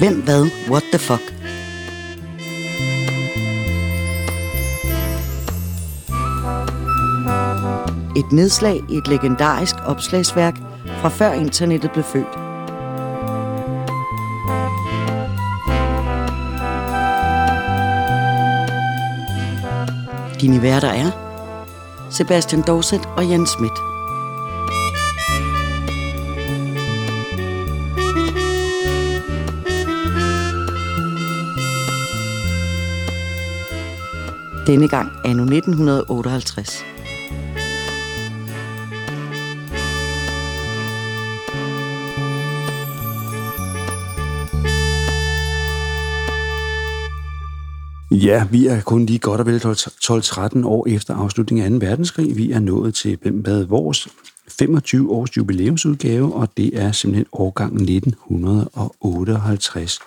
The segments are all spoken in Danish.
Hvem, hvad, what the fuck? Et nedslag i et legendarisk opslagsværk fra før internettet blev født. Dine værter er Sebastian Dorset og Jens Schmidt. Denne gang anno 1958. Ja, vi er kun lige godt og vel 12-13 år efter afslutningen af 2. verdenskrig. Vi er nået til Hvem hvad vores 25 års jubilæumsudgave, og det er simpelthen årgang 1958.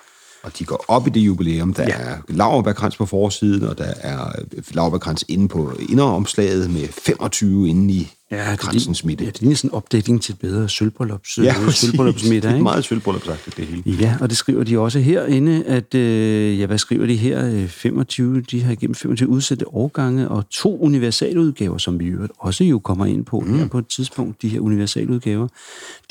Og de går op i det jubilæum. Der ja. er laverbærkrans på forsiden, og der er laverbærkrans inde på inderomslaget med 25 inde i Ja, kransens midte. Ja, det er sådan en opdækning til bedre sølvbryllups, Ja, sølvbryllupsmiddag, Det er meget sølvbryllupsagtigt, det hele. Ja, og det skriver de også herinde, at, øh, ja, hvad skriver de her? Øh, 25, de har igennem 25 udsendte årgange, og to universaludgaver, som vi øvrigt også jo kommer ind på mm. her på et tidspunkt, de her universaludgaver,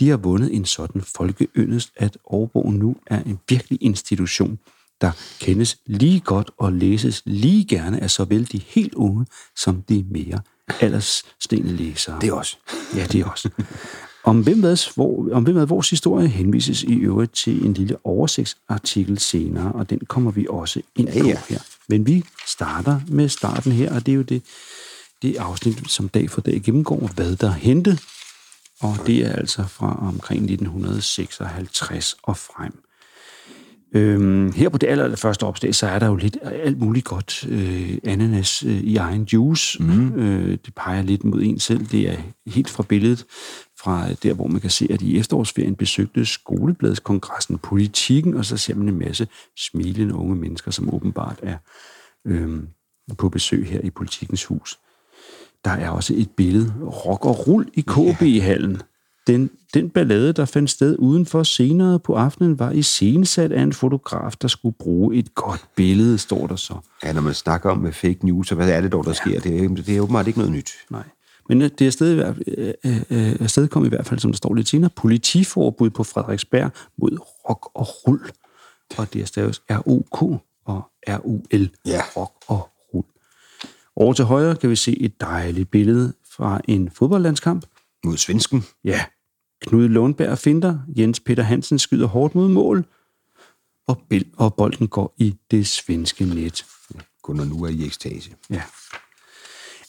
de har vundet en sådan folkeyndest, at Aarhusbogen nu er en virkelig institution, der kendes lige godt og læses lige gerne af såvel de helt unge som de mere aldersstene læsere. Det er også. Ja, det er også. Om hvem hvad, hvor, om hvem hvad vores historie henvises i øvrigt til en lille oversigtsartikel senere, og den kommer vi også ind Ja, på ja. her. Men vi starter med starten her, og det er jo det, det afsnit, som dag for dag gennemgår, hvad der hente. Og det er altså fra omkring 1956 og frem. Øhm, her på det aller, aller første opslag, så er der jo lidt alt muligt godt øh, ananas øh, i egen juice. Mm. Øh, det peger lidt mod en selv. Det er helt fra billedet fra der, hvor man kan se, at i efterårsferien besøgte skolebladskongressen politikken, og så ser man en masse smilende unge mennesker, som åbenbart er øh, på besøg her i politikens hus. Der er også et billede, rock og rull i KB-hallen. Den, den ballade, der fandt sted udenfor senere på aftenen, var iscenesat af en fotograf, der skulle bruge et godt billede, står der så. Ja, når man snakker om med fake news, så hvad er det dog, der ja. sker? Det er, det er åbenbart ikke noget nyt. Nej. Men øh, det er stadig, øh, øh, øh, stadig kommet i hvert fald, som der står lidt senere, politiforbud på Frederiksberg mod rock og rull. Og det er stadig R-O-K og R-U-L. Ja. Rock og rull. Over til højre kan vi se et dejligt billede fra en fodboldlandskamp. Mod svensken. Ja, Knud Lundberg finder, Jens Peter Hansen skyder hårdt mod mål, og, Bill og bolden går i det svenske net. Gunnar nu er i ekstase. Ja.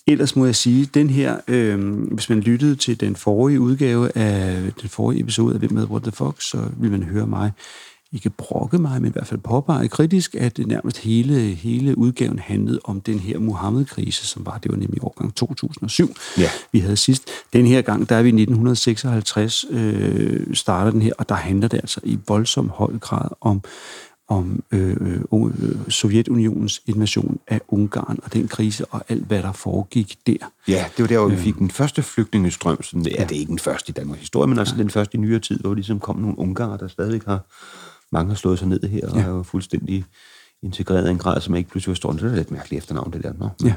Ellers må jeg sige, den her, øh, hvis man lyttede til den forrige udgave af den forrige episode af Hvem med What the Fuck, så vil man høre mig ikke brokke mig, men i hvert fald påpege kritisk, at nærmest hele, hele udgaven handlede om den her Mohammed-krise, som var, det var nemlig årgang 2007, Ja. vi havde sidst. Den her gang, der er vi i 1956, øh, starter den her, og der handler det altså i voldsom høj grad om, om øh, øh, øh, Sovjetunionens invasion af Ungarn og den krise og alt, hvad der foregik der. Ja, det var der, hvor vi fik den første flygtningestrøm. Sådan, ja, det er ikke den første i Danmarks historie, men altså den første i nyere tid, hvor ligesom kom nogle ungarer, der stadigvæk har... Mange har slået sig ned her og Ja. er jo fuldstændig integreret i en grad, som ikke pludselig forstår. Det er lidt mærkeligt efternavn, det der. Nå, Ja.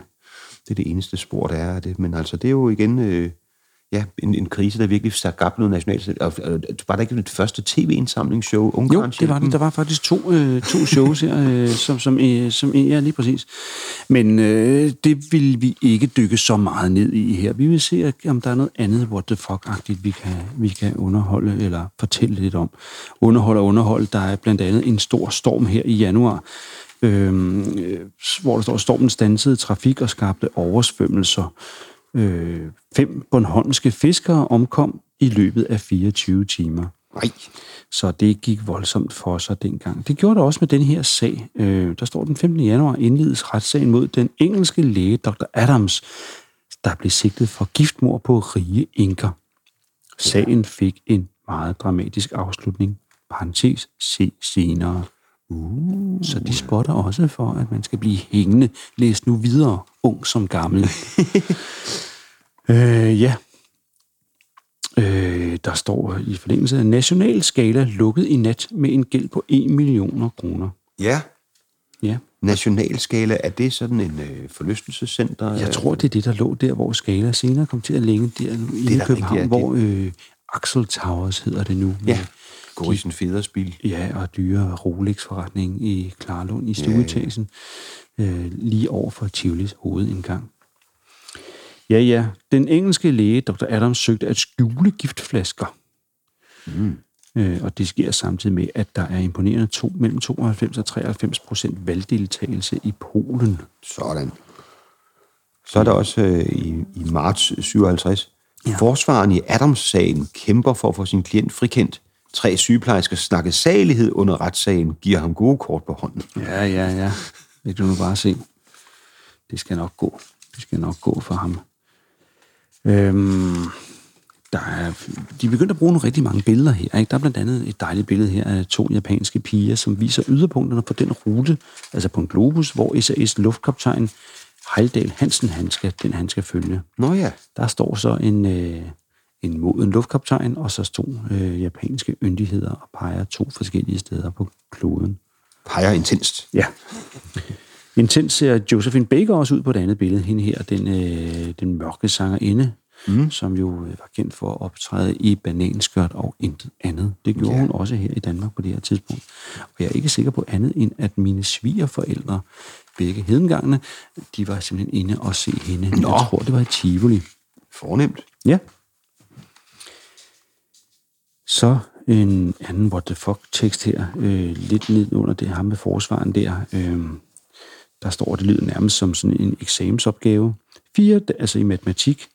Det er det eneste spor, der er af det. Men altså, det er jo igen... Øh, ja, en, en krise, der virkelig satte gabt noget nationalt. Og, og, var der ikke det første tv-indsamlingsshow? Jo, det var det. Der var faktisk to, øh, to shows her, øh, som, som, øh, som ja, lige præcis. Men øh, det vil vi ikke dykke så meget ned i her. Vi vil se, om der er noget andet what the fuck-agtigt, vi kan, vi kan underholde eller fortælle lidt om. Underhold og underhold. Der er blandt andet en stor storm her i januar, øh, øh, hvor der står, stormen stansede trafik og skabte oversvømmelser. Øh, fem Bornholmske fiskere omkom i løbet af 24 timer. Nej. Så det gik voldsomt for sig dengang. Det gjorde det også med den her sag. Øh, der står den 15. januar indledes retssagen mod den engelske læge Dr. Adams, der blev sigtet for giftmord på rige enker. Sagen fik en meget dramatisk afslutning. Parentes, se senere. Uh. Så de spotter også for, at man skal blive hængende. Læs nu videre, ung som gammel. øh, ja. Øh, der står i forlængelse af national skala lukket i nat med en gæld på 1 millioner kroner. Ja. Ja, Nationalskala, er det sådan en øh, forlystelsescenter? jeg tror, det er det, der lå der, hvor Skala senere kom til at ligge der i da København, rigtigt, ja. hvor øh, Axel Towers hedder det nu. med- Ja. Gorisen Federspil. Ja, og dyre Rolex-forretning i Klarlund i stueetagen, øh, lige over for Tivolis hovedindgang. Ja, ja. Den engelske læge, Dr. Adams, søgte at skjule giftflasker. Mm. Øh, og det sker samtidig med, at der er imponerende to, mellem 92 og 93 procent valgdeltagelse i Polen. Sådan. Så er der også øh, i, i marts 57. Ja. Ja. Forsvaren i Adams-sagen kæmper for at få sin klient frikendt. Tre sygeplejersker snakke salighed under retssagen, giver ham gode kort på hånden. Ja, ja, ja. Det kan du nu bare se. Det skal nok gå. Det skal nok gå for ham. Øhm, der er, de er begyndt at bruge nogle rigtig mange billeder her. Ikke? Der er blandt andet et dejligt billede her af to japanske piger, som viser yderpunkterne på den rute, altså på en globus, hvor SAS luftkaptajn Heildal Hansen, han skal, den han skal følge. Nå ja. Der står så en, øh, en moden luftkaptajn, og så to øh, japanske yndigheder og peger to forskellige steder på kloden. Peger intenst. Ja. Intens ser Josephine Baker også ud på et andet billede. Hende her, den, øh, den mørke sangerinde, mm. som jo øh, var kendt for at optræde i bananskørt og intet andet. Det gjorde Ja. hun også her i Danmark på det her tidspunkt. Og jeg er ikke sikker på andet end, at mine svigerforældre, begge hedengangene, de var simpelthen inde og se hende. Nå. Jeg tror, det var i Tivoli. Fornemt. Ja. Så en anden what the fuck tekst her, øh, lidt ned under det ham med forsvaren der. Øh, der står, det lyder nærmest som sådan en eksamensopgave. Fire, altså i matematik.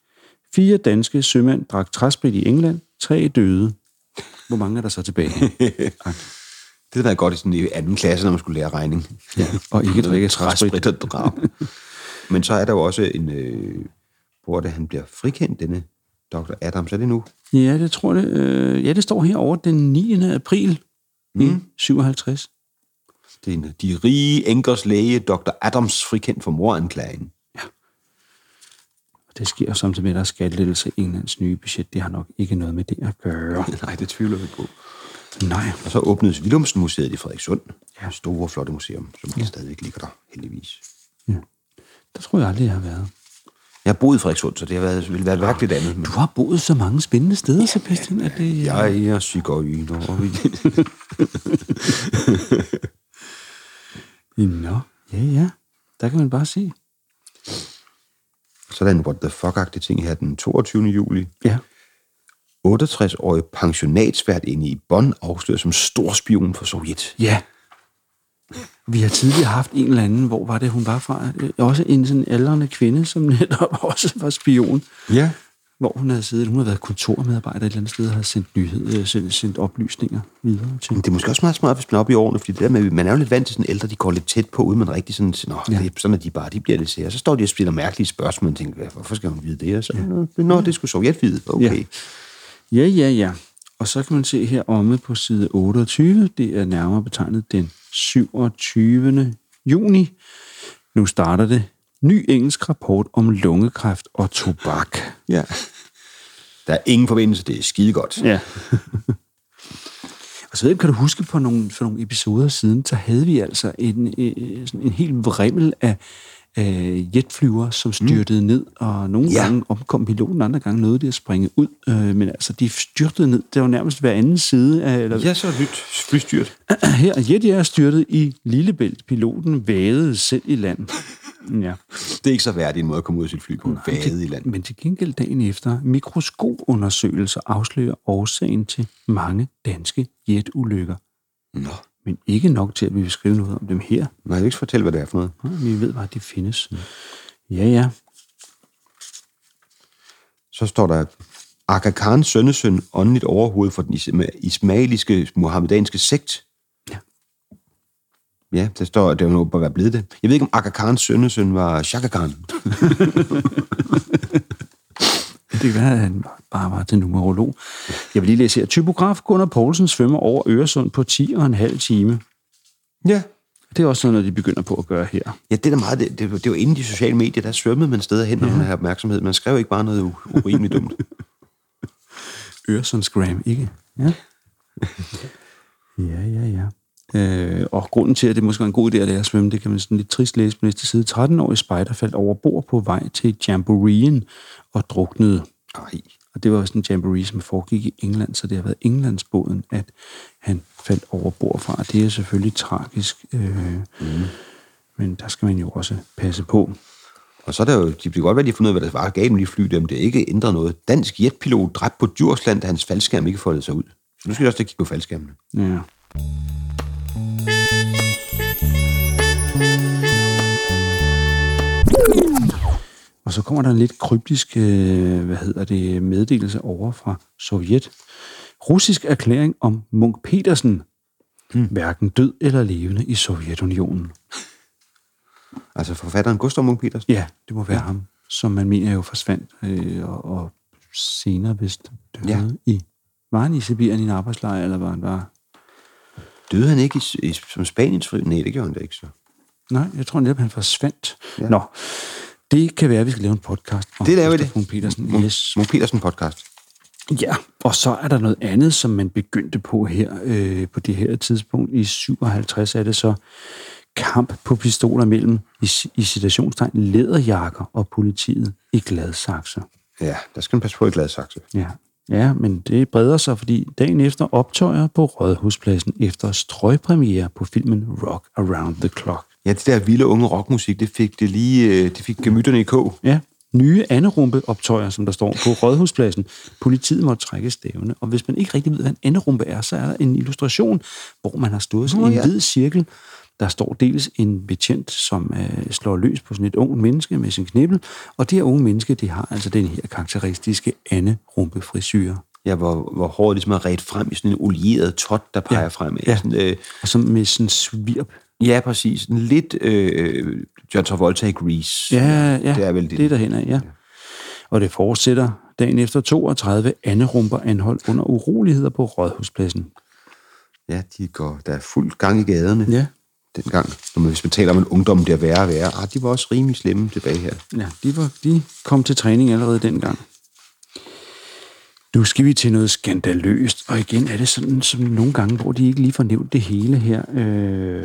Fire danske sømænd drak træsprit i England. Tre døde. Hvor mange er der så tilbage? Det havde været godt i sådan i anden klasse, når man skulle lære regning. Ja, og ikke drikke træsprit. Og drab. Men så er der jo også en, øh, hvor det han bliver frikendt, denne Dr. Adams. Er det nu? Ja, det tror jeg. Øh, ja, det står herovre den 9. april mm. i 57. Det er en, de rige enkers læge, Dr. Adams, frikendt for moranklagen. Og det sker samtidig med, at der er skattelettelse i Englands nye budget. Det har nok ikke noget med det at gøre. Nej, det tvivler vi på. Nej. Og så åbnedes Willumsen Museet i Frederikssund. Ja. Store, flotte museum, som ja. stadigvæk ligger der, heldigvis. Der tror jeg aldrig, jeg har været. Jeg har boet i Frederikssund, så det har været, ville være et værkeligt andet. Men Du har boet så mange spændende steder, Sebastian, at det... jeg er vi- Nå, ja, ja. Der kan man bare se. så er der en what the fuck-agtig ting her den 22. juli. Ja. 68-årig pensionatsvært inde i Bonn afsløret som stor spion for Sovjet. Ja. Vi har tidligere haft en eller anden, hvor var det, hun var fra? Øh, Også en sådan aldrende kvinde, som netop også var spion. Ja. Hvor hun havde siddet, hun havde været kontormedarbejder et eller andet sted, og havde sendt, nyhed, sendt, sendt oplysninger videre til. Men det er måske også meget smart, hvis man er oppe i årene, fordi det der med, man er jo lidt vant til sådan ældre, de går lidt tæt på, uden man rigtig sådan, Nå, ja. det, er- sådan er de bare, de bliver lidt sære. Så står de og spiller mærkelige spørgsmål, og tænker, "Hvad- hvorfor skal hun vide det? Og så, ja. Nå, det skulle Sovjet vide. Okay. Ja, ja, ja. Og så kan man se her omme på side 28, det er nærmere betegnet den 27. juni. Nu starter det. Ny engelsk rapport om lungekræft og tobak. Ja. Der er ingen forbindelse, det er skide godt. Ja. og så ved jeg, kan du huske på nogle, for nogle episoder siden, så havde vi altså en, øh, sådan en helt vrimmel af øh, jetflyver, som styrtede mm. ned, og nogle Ja. gange omkom piloten, andre gange nåede de at springe ud. Øh, men altså, de styrtede ned. Det var nærmest hver anden side af... Eller, Ja, så er nyt flystyrt. her, jetjager styrtede i Lillebælt. Piloten vadede selv i land. Ja. Det er ikke så værdigt en måde at komme ud af sit fly på en vade i land. Men til gengæld dagen efter, mikroskopundersøgelser afslører årsagen til mange danske jetulykker. Nå. Men ikke nok til, at vi vil skrive noget om dem her. Nej, jeg vil ikke fortælle, hvad det er for noget. Nej, Vi ved bare, at de findes. Ja, ja. Så står der, Aga Khans sønnesøn, åndeligt overhoved for den isma- ismailiske muhammedanske sekt. Ja. Ja, der står, at det må bare være blevet det. Jeg ved ikke, om Aga Khans sønnesøn var Shaka Khan. Det kan være, at han bare var til numerolog. Jeg vil lige læse her. Typograf Gunnar Poulsen svømmer over Øresund på 10 og en halv time. Ja. Det er også sådan noget, de begynder på at gøre her. Ja, det er da meget, det, det, det var inden de sociale medier, der svømmede man steder hen, når man havde opmærksomhed. Man skrev ikke bare noget urimeligt dumt. Øresundsgram, ikke? Ja. ja, ja, ja. Øh, og grunden til, at det måske er en god idé at lære at svømme, det kan man sådan lidt trist læse på næste side. 13-årig spejder faldt over bord på vej til Jamboreen og druknede. Ej. Og det var sådan en jamboree, som foregik i England, så det har været Englandsbåden, at han faldt over bord fra. Og det er selvfølgelig tragisk, øh, mm. men der skal man jo også passe på. Og så er der jo, de bliver godt være, de fundet ud af, hvad der var galt med de fly, dem det ikke ændrer noget. Dansk jetpilot dræbt på Djursland, da hans faldskærm ikke foldede sig ud. Så nu skal vi også kigge på faldskærmene. Ja. Og så kommer der en lidt kryptisk, øh, hvad hedder det, meddelelse over fra Sovjet. Russisk erklæring om Munk Petersen, hmm. hverken død eller levende i Sovjetunionen. Altså forfatteren Gustav Munk Petersen? Ja, det må være ja. ham, som man mener jo forsvandt øh, og, og senere vist døde ja. i... Var han i Sibirien i en arbejdslejr, eller var han bare... Døde han ikke i, i, som Spaniens fri? Nej, det gjorde han da ikke så. Nej, jeg tror netop, han forsvandt. Ja. Nå, det kan være, at vi skal lave en podcast om det laver vi det. Munk Petersen. Munk, Yes. Munk Petersen podcast. Ja, og så er der noget andet, som man begyndte på her øh, på det her tidspunkt. I 57 er det så kamp på pistoler mellem, i, i citationstegn, læderjakker og politiet i Gladsaxe. Ja, der skal man passe på i Gladsaxe. Ja. ja, men det breder sig, fordi dagen efter optøjer på Rådhuspladsen efter strøgpremiere på filmen Rock Around the Clock. Ja, det der vilde unge rockmusik, det fik det lige, øh, det fik gemytterne i kog. Ja, nye anerumpe optøjer, som der står på Rådhuspladsen. Politiet måtte trække stævne, og hvis man ikke rigtig ved, hvad en anerumpe er, så er der en illustration, hvor man har stået sådan Nå, i en ja. hvid cirkel. Der står dels en betjent, som øh, slår løs på sådan et ungt menneske med sin knibbel, og det her unge menneske, det har altså den her karakteristiske anerumpe frisyr. Ja, hvor, hvor håret ligesom er ret frem i sådan en olieret tot, der peger Ja. frem. Ja. Sådan, øh, Og så med sådan en svirp. Ja, præcis. Sådan lidt øh, John Travolta i Grease. Ja, ja, det er vel det. det er derhen af, ja. Og det fortsætter dagen efter 32 anerumper anholdt under uroligheder på Rådhuspladsen. Ja, de går, der er fuld gang i gaderne Ja, dengang. Når man, hvis man taler om en ungdom, der er værre og værre. Ah, de var også rimelig slemme tilbage her. Ja, de, var, de kom til træning allerede dengang. Nu skal vi til noget skandaløst, og igen er det sådan som nogle gange, hvor de ikke lige får nævnt det hele her. Øh,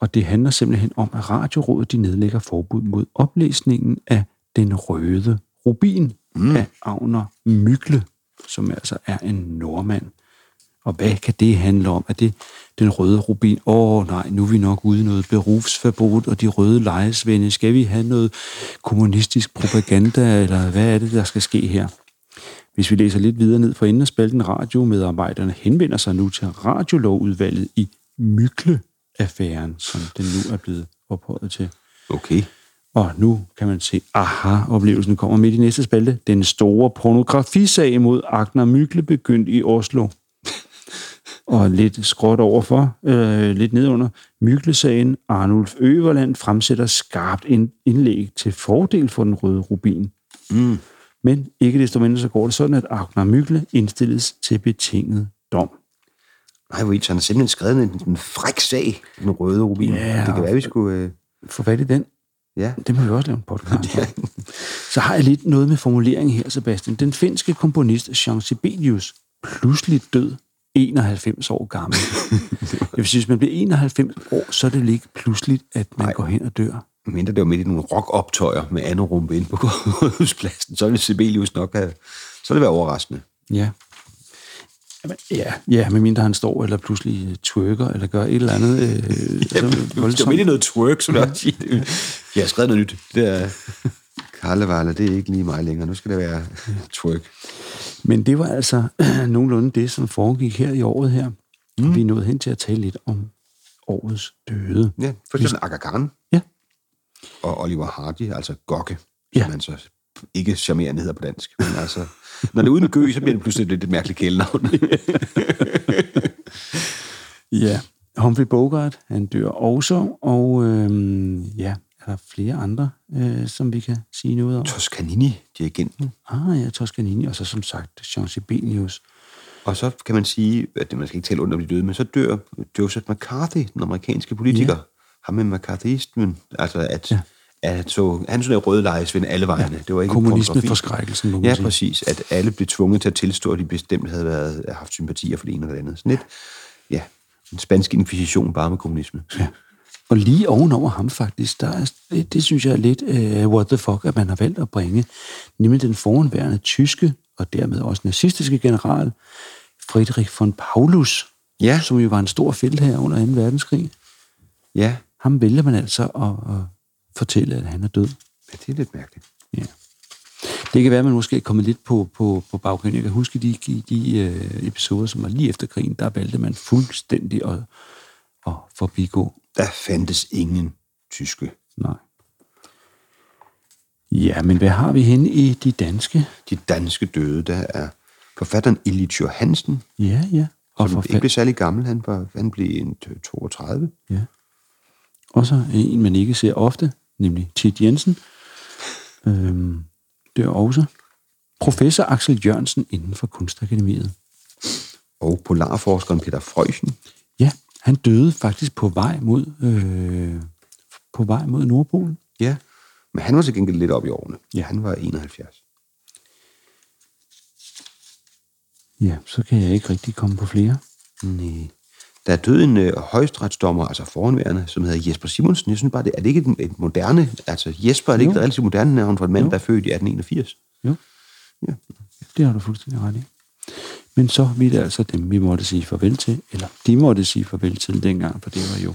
og det handler simpelthen om, at Radiorådet de nedlægger forbud mod oplæsningen af Den Røde Rubin mm. af Agner Mykle, som altså er en nordmand. Og hvad kan det handle om? Er det den røde rubin? Åh oh, nej, nu er vi nok ude i noget berufsforbud og de røde lejesvende. Skal vi have noget kommunistisk propaganda, eller hvad er det, der skal ske her? Hvis vi læser lidt videre ned for enden af spalten, radiomedarbejderne henvender sig nu til radiolovudvalget i Mykle-affæren, som den nu er blevet ophøjet til. Okay. Og nu kan man se, aha, oplevelsen kommer midt i næste spalte. Den store pornografisag mod Agner Mykle begyndt i Oslo. Og lidt skråt overfor, øh, lidt nedunder, Mykle-sagen, Arnulf Øverland fremsætter skarpt en indlæg til fordel for den røde rubin. Mm. Men ikke desto mindre så går det sådan, at Agner Mykle indstilles til betinget dom. Nej, han har simpelthen skrevet en, en fræk sag, den røde rubin. Ja, det kan være, vi skulle... Øh, Få fat i den. ja. Det må vi også lave en podcast om. Så har jeg lidt noget med formuleringen her, Sebastian. Den finske komponist Jean Sibelius, pludselig død, 91 år gammel. Jeg vil sige, hvis man bliver 91 år, så er det ikke pludseligt, at man Nej. går hen og dør. Mindre det var midt i nogle rockoptøjer med andet rumpe inde på Rådhuspladsen, så ville Sibelius nok have... Så ville det være overraskende. Ja. Jamen, ja, ja, medmindre han står eller pludselig twerker, eller gør et eller andet øh, ja, Det var midt i noget twerk, som jeg sige. Jeg har skrevet noget nyt. Det er... Karlevalle, det er ikke lige mig længere. Nu skal det være twerk. Men det var altså nogenlunde det, som foregik her i året her. Mm. Vi er nået hen til at tale lidt om årets døde. Ja, for eksempel Aga Khan Ja. og Oliver Hardy, altså Gokke, Ja. som han så ikke charmerende hedder på dansk. Men altså, når det er uden gø, så bliver det pludselig lidt et mærkeligt kælenavn. Ja, Humphrey Bogart, han dør også, og øhm, ja, er der flere andre, øh, som vi kan sige noget om? Toscanini, dirigenten. Ah ja, Toscanini, og så som sagt Jean Sibelius. Og så kan man sige, at det- man skal ikke tale ondt om de døde, men så dør Joseph McCarthy, den amerikanske politiker. Ja. Ham med McCarthyismen, altså at, ja. At så, han så røde lejesvend alle vegne. Ja, det var ikke Kommunisme for skrækkelsen, må man Ja, sige. præcis. At alle blev tvunget til at tilstå, at de bestemt havde været, haft sympatier for det ene eller det andet. Sådan lidt, ja, en spansk inkvisition bare med kommunisme. Ja. Og lige ovenover ham faktisk, der er, det, det synes jeg er lidt uh, what the fuck, at man har valgt at bringe, nemlig den foranværende tyske, og dermed også nazistiske general, Friedrich von Paulus, Ja. som jo var en stor felt her under 2. verdenskrig. Ja, Ham vælger man altså at, at fortælle, at han er død. ja det er lidt mærkeligt. Ja. Det kan være, at man måske er kommet lidt på, på, på baggrund. Jeg kan huske de, de, de øh, episoder, som var lige efter krigen, der valgte man fuldstændig at, at forbigå. Der fandtes ingen tyske. Nej. Ja, men hvad har vi henne i de danske? De danske døde, der er forfatteren Illich Johansen, Ja, ja. Og, som ikke forfald- blev særlig gammel. Han, var, han blev en 32. ja. og så en, man ikke ser ofte, nemlig Tit Jensen. Øhm, det er også professor Axel Jørgensen inden for Kunstakademiet. Og polarforskeren Peter Freuchen. Ja, han døde faktisk på vej mod, øh, på vej mod Nordpolen. Ja, men han var til gengæld lidt op i årene. Ja. Han var 71. Ja, så kan jeg ikke rigtig komme på flere. Nej. Der er død en øh, højesteretsdommer, altså foranværende, som hedder Jesper Simonsen. Jeg synes bare, det, er det ikke et, et moderne... Altså Jesper, er det ikke et relativt moderne navn for en mand, Jo. der er født i 1881? Jo. Ja. Det har du fuldstændig ret i. Men så vidt er altså dem, vi måtte sige farvel til, eller de måtte sige farvel til dengang, for det var jo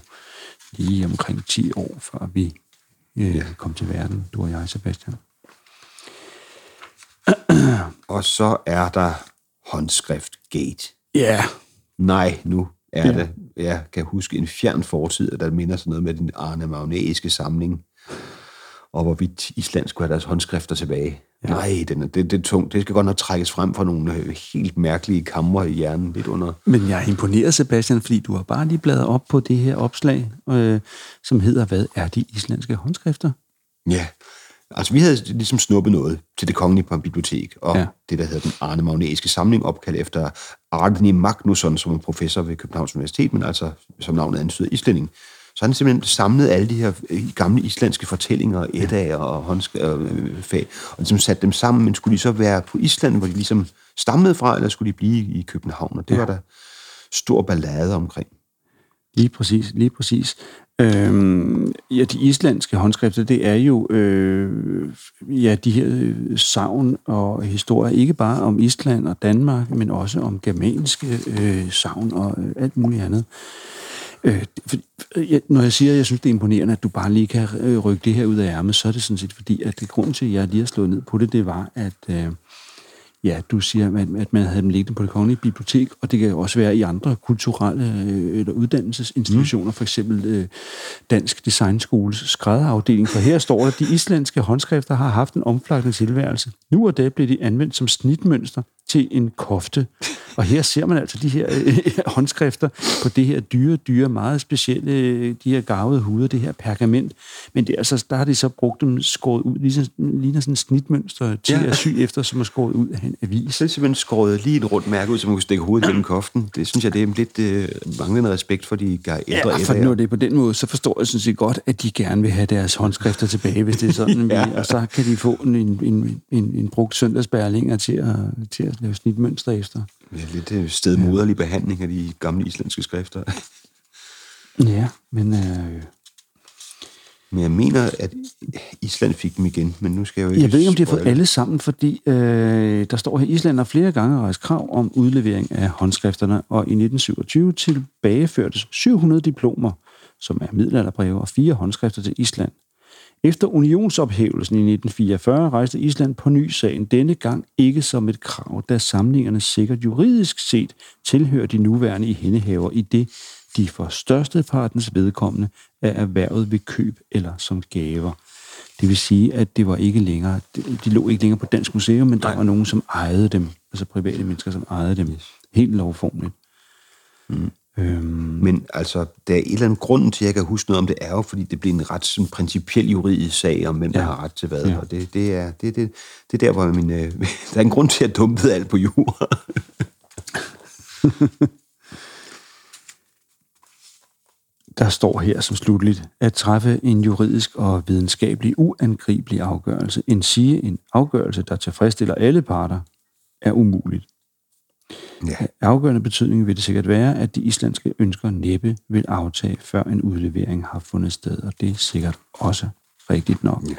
lige omkring 10 år, før vi øh, Ja. kom til verden, du og jeg, Sebastian. Og så er der håndskrift Gate. Ja. Nej, nu er Ja. det. Jeg kan huske en fjern fortid, der minder sådan noget med den Arne Magnæiske samling, og hvorvidt Island skulle have deres håndskrifter tilbage. Ja. Nej, den er, det, det er tungt. Det skal godt nok trækkes frem fra nogle øh, helt mærkelige kamre i hjernen, lidt under. Men jeg er imponeret, Sebastian, fordi du har bare lige bladret op på det her opslag, øh, som hedder, hvad er de islandske håndskrifter? Ja, altså vi havde ligesom snuppet noget til det kongelige bibliotek, og Ja. det, der hedder den Arne Magnæiske samling, opkaldt efter Arne Magnusson, som er professor ved Københavns Universitet, men altså som navnet antyder islænding. Så han simpelthen samlet alle de her øh, gamle islandske fortællinger, eddager og håndfag, og ligesom sat dem sammen, men skulle de så være på Island, hvor de ligesom stammede fra, eller skulle de blive i København? Og det ja. var der stor ballade omkring. Lige præcis, lige præcis. Øhm, ja, de islandske håndskrifter, det er jo øh, ja, de her øh, savn og historier, ikke bare om Island og Danmark, men også om germanske øh, savn og øh, alt muligt andet. Øh, for, jeg, når jeg siger, at jeg synes, det er imponerende, at du bare lige kan øh, rykke det her ud af ærmet, så er det sådan set fordi, at det grund til, at jeg lige har slået ned på det, det var, at øh, ja, du siger, at, at man havde dem liggende på det kongelige bibliotek, og det kan jo også være i andre kulturelle øh, eller uddannelsesinstitutioner, mm. for eksempel øh, Dansk Designskoles skrædderafdeling, for her står der, at de islandske håndskrifter har haft en omflakkende tilværelse. Nu og da blev de anvendt som snitmønster til en kofte. Og her ser man altså de her øh, håndskrifter på det her dyre, dyre, meget specielle, øh, de her garvede huder, det her pergament. Men det, er altså, der har de så brugt dem skåret ud, ligesom, ligner sådan et snitmønster til Ja. at sy efter, som er skåret ud af en avis. Så er det simpelthen skåret lige et rundt mærke ud, så man kunne stikke hovedet gennem koften. Det synes jeg, det er lidt øh, manglende respekt for de ældre Ja, for når det er på den måde, så forstår jeg sådan set godt, at de gerne vil have deres håndskrifter tilbage, hvis det er sådan. Ja. Og så kan de få en, en, en, en, en brugt søndagsbærlinger til at, til at lave snitmønstre efter. Ja, lidt øh, stedmoderlig behandling af de gamle islandske skrifter. Ja, men øh, Men jeg mener, at Island fik dem igen, men nu skal jeg jo ikke jeg ved ikke, om de har fået alle sammen, fordi øh, der står her, Island har flere gange rejst krav om udlevering af håndskrifterne, og i 1927 tilbageførtes 700 diplomer, som er middelalderbreve, og fire håndskrifter til Island. Efter unionsophævelsen i 1944 rejste Island på ny sagen, denne gang ikke som et krav, da samlingerne sikkert juridisk set tilhører de nuværende i hændehaver i det, de for størstepartens vedkommende er erhvervet ved køb eller som gaver. Det vil sige, at det var ikke længere, de, lå ikke længere på Dansk Museum, men der Nej. var nogen, som ejede dem, altså private mennesker, som ejede dem, helt lovformeligt. Mm. Øhm, Men altså, der er et eller andet grund til, at jeg kan huske noget om det, er jo, fordi det bliver en ret sådan, principiel juridisk sag om, hvem der Ja. har ret til hvad. Ja. Og det, det, er, det, det, det er der, hvor min, øh, der er en grund til, at jeg dumpede alt på jura. der står her som slutligt, at træffe en juridisk og videnskabelig uangribelig afgørelse, en sige en afgørelse, der tilfredsstiller alle parter, er umuligt. Ja. Af afgørende betydning vil det sikkert være, at de islandske ønsker næppe vil aftage, før en udlevering har fundet sted, og det er sikkert også rigtigt nok. Ja.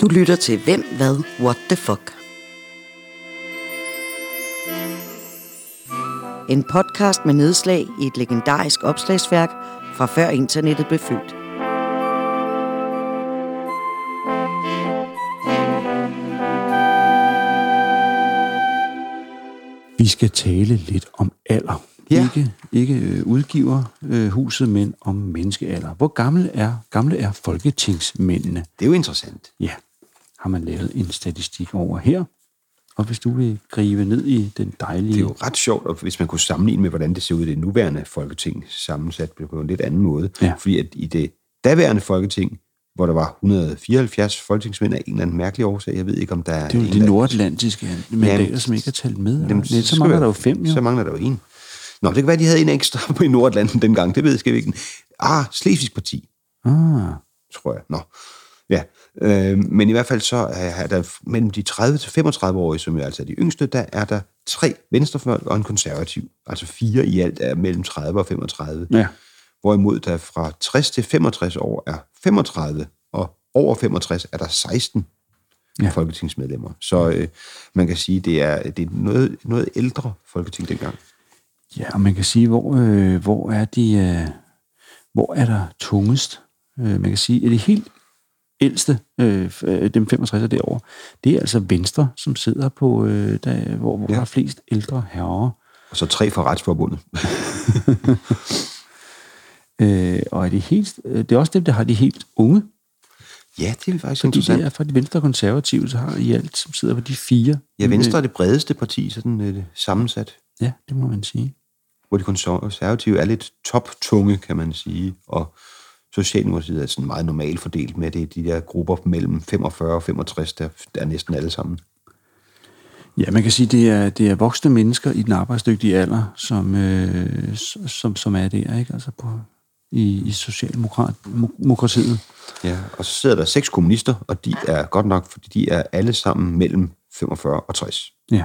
Du lytter til Hvem, Hvad, What the Fuck. En podcast med nedslag i et legendarisk opslagsværk fra før internettet blev født. Vi skal tale lidt om alder. Ja. Ikke, ikke øh, udgiver øh, huset, men om menneskealder. Hvor gamle er, gamle er folketingsmændene? Det er jo interessant. Ja, har man lavet en statistik over her. Og hvis du vil gribe ned i den dejlige... Det er jo ret sjovt, og hvis man kunne sammenligne med, hvordan det ser ud i det nuværende folketing, sammensat på en lidt anden måde. Ja. Fordi at i det daværende folketing, hvor der var 174 folketingsmænd af en eller anden mærkelig årsag, jeg ved ikke, om der er... Det er jo en, de der- nordatlantiske mandater, Jamen, som ikke er talt med. Dem Jamen, så mangler der jo fem, jo. Så mangler der jo en. Nå, det kan være, de havde en ekstra på i Nordatlanten dengang. Det ved jeg, ikke. Ah, Slesvigsk Parti, Ah, tror jeg. Nå. Ja, øh, men i hvert fald så er er der mellem de 30 til 35 årige, som jo altså er de yngste, der er der tre venstrefolk og en konservativ. Altså fire i alt er mellem 30 og 35. ja. Hvorimod der fra 60 til 65 år er 35, og over 65 er der 16 Ja. folketingsmedlemmer. Så øh, man kan sige, det er, det er noget, noget ældre folketing dengang. Ja, og man kan sige, hvor, øh, hvor er de, øh, hvor er der tungest? Øh, man kan sige, at det helt ældste, øh, øh, dem 65 derovre, det er altså Venstre, som sidder på, øh, der, hvor, hvor. Ja. der er flest ældre herrer. Og så tre fra Retsforbundet. Øh, og er det, helt, øh, det er også dem, der har de helt unge, ja, det er faktisk fordi interessant. det er fra de venstre konservative, så har i alt, som sidder på de fire. Ja, Venstre er det bredeste parti, sådan øh, sammensat. Ja, det må man sige. Hvor de konservative er lidt toptunge, kan man sige. Og Socialdemokratiet er sådan meget normalt fordelt med det. De der grupper mellem 45 og 65, der, der er næsten alle sammen. Ja, man kan sige, det er, det er voksne mennesker i den arbejdsdygtige alder, som, øh, som, som er der, ikke? Altså på, i, i Socialdemokratiet. Ja, og så sidder der seks kommunister, og de er godt nok, fordi de er alle sammen mellem 45 og 60. Ja.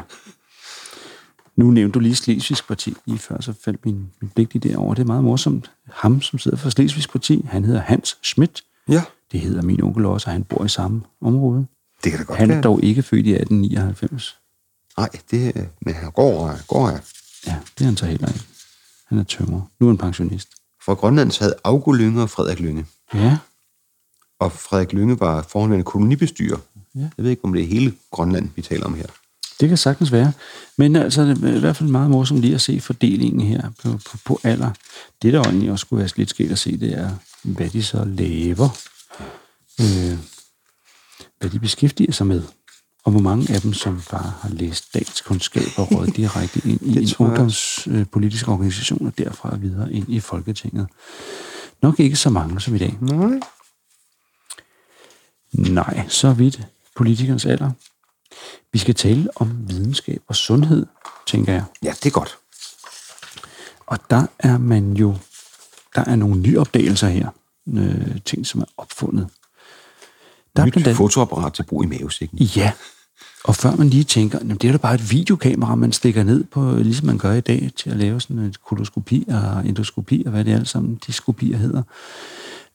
Nu nævnte du lige Slesvigsk Parti lige før, så faldt min, min blik lige derovre. Det er meget morsomt. Ham, som sidder for Slesvigsk Parti, han hedder Hans Schmidt. Ja, Det hedder min onkel også, og han bor i samme område. det kan da godt Han er være. dog ikke født i 1899. Nej, det er, men han går, går her. Ja, det er han så heller ikke. Han er tømrer. Nu er han pensionist. Fra Grønland sad Augo Lynge og Frederik Lynge. Ja, Og Frederik Lynge var forhåndværende kolonibestyrer. Ja. Jeg ved ikke, om det er hele Grønland, vi taler om her. det kan sagtens være. Men altså, det er i hvert fald meget morsomt lige at se fordelingen her på, på, på alder. Det, der egentlig også skulle være lidt skægt at se, det er, hvad de så laver. Øh, hvad de beskæftiger sig med. Og hvor mange af dem, som bare har læst statskundskab og råd direkte ind i en ungdomspolitisk organisation, og derfra videre ind i Folketinget. Nok ikke så mange som i dag. Nej. Nej, så vidt politikernes alder. Vi skal tale om videnskab og sundhed, tænker jeg. Ja, det er godt. Og der er man jo, der er nogle nye opdagelser her. Øh, ting, som er opfundet. Der er Nyt blandt fotoapparat til brug i mavesækken. ja, og før man lige tænker, "Jamen, det er da bare et videokamera, man stikker ned på, ligesom man gør i dag, til at lave sådan et koloskopi og endoskopi, og hvad det alt sammen, de skopier hedder.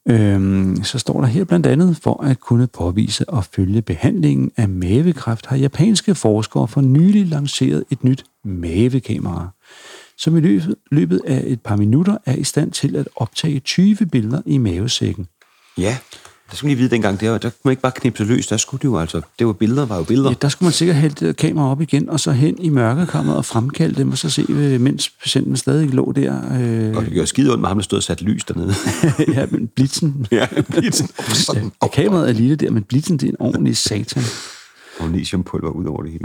Øhm, så står der her blandt andet, for at kunne påvise og følge behandlingen af mavekræft, har japanske forskere for nylig lanceret et nyt mavekamera, som i løbet, løbet af et par minutter er i stand til at optage 20 billeder i mavesækken. Ja, der man lige vide dengang, der, der kunne man ikke bare knipse løs. Der skulle det jo altså, det var billeder, var jo billeder. Ja, der skulle man sikkert hælde det kamera op igen, og så hen i mørkekammeret og fremkalde dem, og så se, øh, mens patienten stadig lå der. Øh, Og det gjorde skide ondt med ham, der stod og sat lys dernede. ja, men blitzen. ja, lige sådan, Ja, kameraet er lille der, men blitzen det er en ordentlig satan. magnesiumpulver ud over det hele.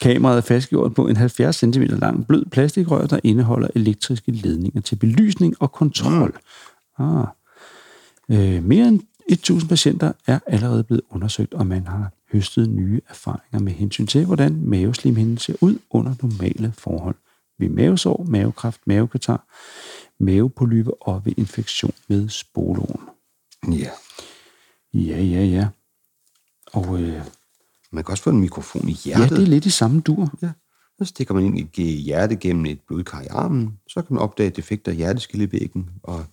Kameraet er fastgjort på en 70 cm lang blød plastikrør, der indeholder elektriske ledninger til belysning og kontrol. Ah. Øh, mere end 1000 patienter er allerede blevet undersøgt, og man har høstet nye erfaringer med hensyn til, hvordan maveslimhinden ser ud under normale forhold. Ved mavesår, mavekræft, mavekatar, mavepolype og ved infektion med spolorm. Ja. Ja, ja, ja. Og øh, Man kan også få en mikrofon i ja, hjertet. det er lidt i samme dur. Ja. Så stikker man ind i hjerte gennem et blodkar i armen, så kan man opdage defekter i hjerteskillevæggen, og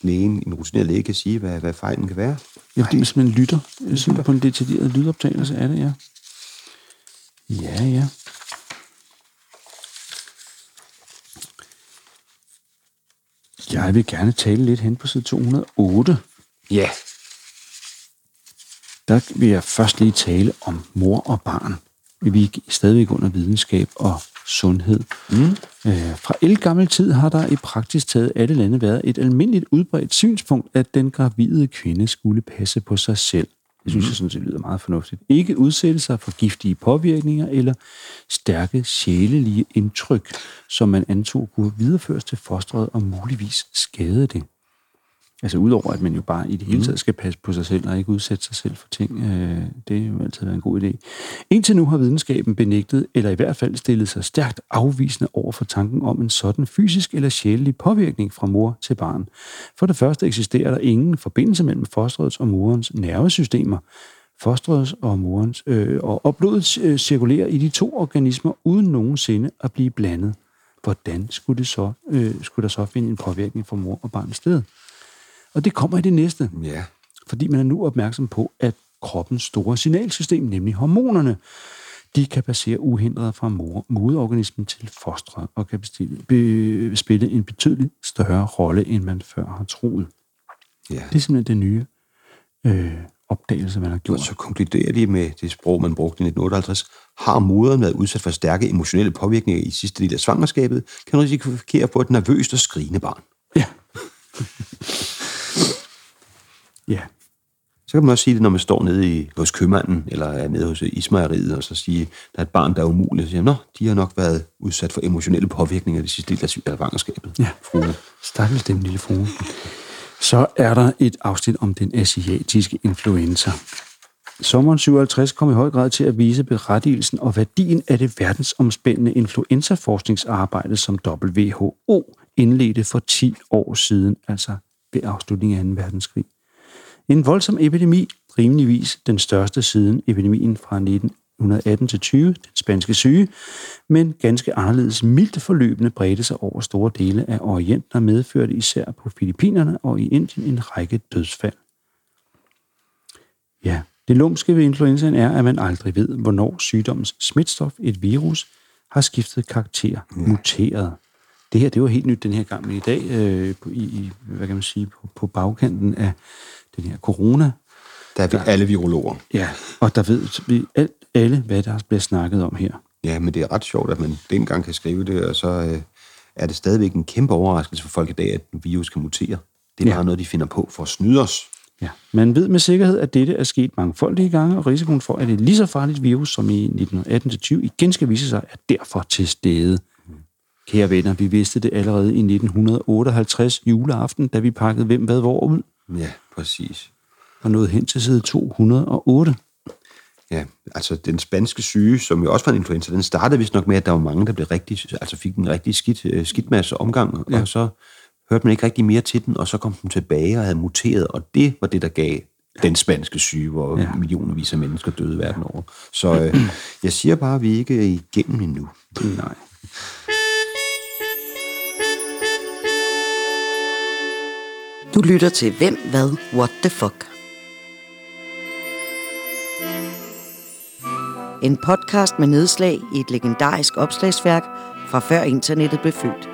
lægen, en rutineret læge kan sige, hvad, hvad fejlen kan være. Ja, fordi man simpelthen lytter, simpelthen på en detaljeret lydoptagelse af det, ja. Ja, ja. Jeg vil gerne tale lidt hen på side 208. Ja. Der vil jeg først lige tale om mor og barn. Vi er stadigvæk under videnskab og sundhed. Mm. Øh, fra elgammel tid har der i praktisk taget alle lande været et almindeligt udbredt synspunkt, at den gravide kvinde skulle passe på sig selv. Det synes jeg sådan set lyder meget fornuftigt. Ikke udsætte sig for giftige påvirkninger eller stærke sjælelige indtryk, som man antog kunne videreføres til fosteret og muligvis skade det. Altså udover at man jo bare i det hele taget skal passe på sig selv og ikke udsætte sig selv for ting, øh, det er jo altid været en god idé. Indtil nu har videnskaben benægtet, eller i hvert fald stillet sig stærkt afvisende over for tanken om en sådan fysisk eller sjælelig påvirkning fra mor til barn. For det første eksisterer der ingen forbindelse mellem fosterets og morens nervesystemer. Fosterets og morens øh, og, og blodet øh, cirkulerer i de to organismer uden nogensinde at blive blandet. Hvordan skulle, det så, øh, skulle der så finde en påvirkning fra mor og barn sted? Og det kommer i det næste, Ja. fordi man er nu opmærksom på, at kroppens store signalsystem, nemlig hormonerne, de kan passere uhindret fra moderorganismen til fosteret og kan bestille, be, spille en betydeligt større rolle, end man før har troet. ja. Det er simpelthen den nye øh, opdagelse, man har Og gjort. så konkluderer de med det sprog, man brugte i 1958. Har moderen været udsat for stærke emotionelle påvirkninger i sidste del af svangerskabet, kan hun risikere at få et nervøst og skrigende barn. Ja. ja. Så kan man også sige det, når man står nede i, hos købmanden, eller er nede hos ismejeriet, og så sige, der er et barn, der er umuligt. Så siger Nå, de har nok været udsat for emotionelle påvirkninger i det sidste del af svangerskabet. Ja. Frue. Stakkels den lille frue. Så er der et afsnit om den asiatiske influenza. Sommeren 57 kom i høj grad til at vise berettigelsen og værdien af det verdensomspændende influenzaforskningsarbejde, som WHO indledte for 10 år siden, altså ved afslutningen af 2. verdenskrig. En voldsom epidemi, rimeligvis den største siden epidemien fra 1918 til 20, den spanske syge, men ganske anderledes mildt forløbende bredte sig over store dele af Orienten og medførte især på Filippinerne og i Indien en række dødsfald. Ja, det lumske ved influenzaen er, at man aldrig ved, hvornår sygdommens smitstof, et virus, har skiftet karakter, muteret. Det her, det var helt nyt den her gang, men i dag, øh, i, hvad kan man sige, på, på bagkanten af den her corona, Der er vi alle virologer. ja, og der ved vi alt, alle, hvad der bliver snakket om her. Ja, men det er ret sjovt, at man dengang kan skrive det, og så øh, er det stadigvæk en kæmpe overraskelse for folk i dag, at en virus kan mutere. Det er Ja. bare noget, de finder på for at snyde os. Ja. Man ved med sikkerhed, at dette er sket mangfoldige gange, og risikoen for, at et lige så farligt virus som i 1918-20 igen skal vise sig, er derfor til stede. Kære venner, vi vidste det allerede i 1958 juleaften, da vi pakkede hvem hvad hvor ud, Ja, præcis. og nåede hen til side 208. Ja, altså den spanske syge, som jo også var en influenza, den startede vist nok med, at der var mange, der blev rigtig, altså fik en rigtig skidt, øh, skidt masse omgang, ja. og så hørte man ikke rigtig mere til den, og så kom den tilbage og havde muteret, og det var det, der gav den spanske syge, hvor Ja. ja. millionervis af mennesker døde verden over. Så øh, jeg siger bare, at vi ikke er igennem endnu. Nej. Du lytter til Hvem, Hvad, What the Fuck. En podcast med nedslag i et legendarisk opslagsværk fra før internettet blev født.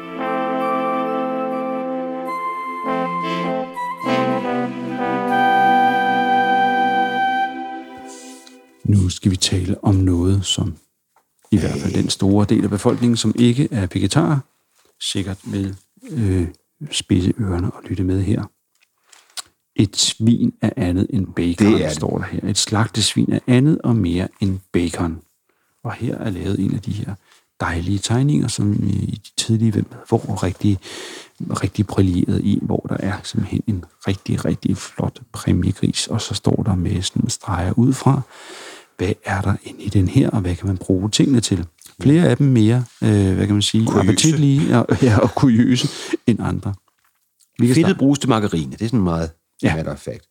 Nu skal vi tale om noget, som i hvert fald den store del af befolkningen, som ikke er vegetarer, sikkert vil øh, spidse ørerne og lytte med her. Et svin er andet end bacon, Det er det. står der her. Et slagtesvin er andet og mere end bacon. Og her er lavet en af de her dejlige tegninger, som i de tidlige hvem hvor rigtig, rigtig brilleret i, hvor der er simpelthen en rigtig, rigtig flot præmiegris, og så står der med sådan en streger ud fra, hvad er der inde i den her, og hvad kan man bruge tingene til. Flere af dem mere, øh, hvad kan man sige, Kuriøse. appetitlige og, ja, og kuriøse end andre. Vi Fedtet starte. bruges til margarine. Det er sådan meget Ja. matter of fact.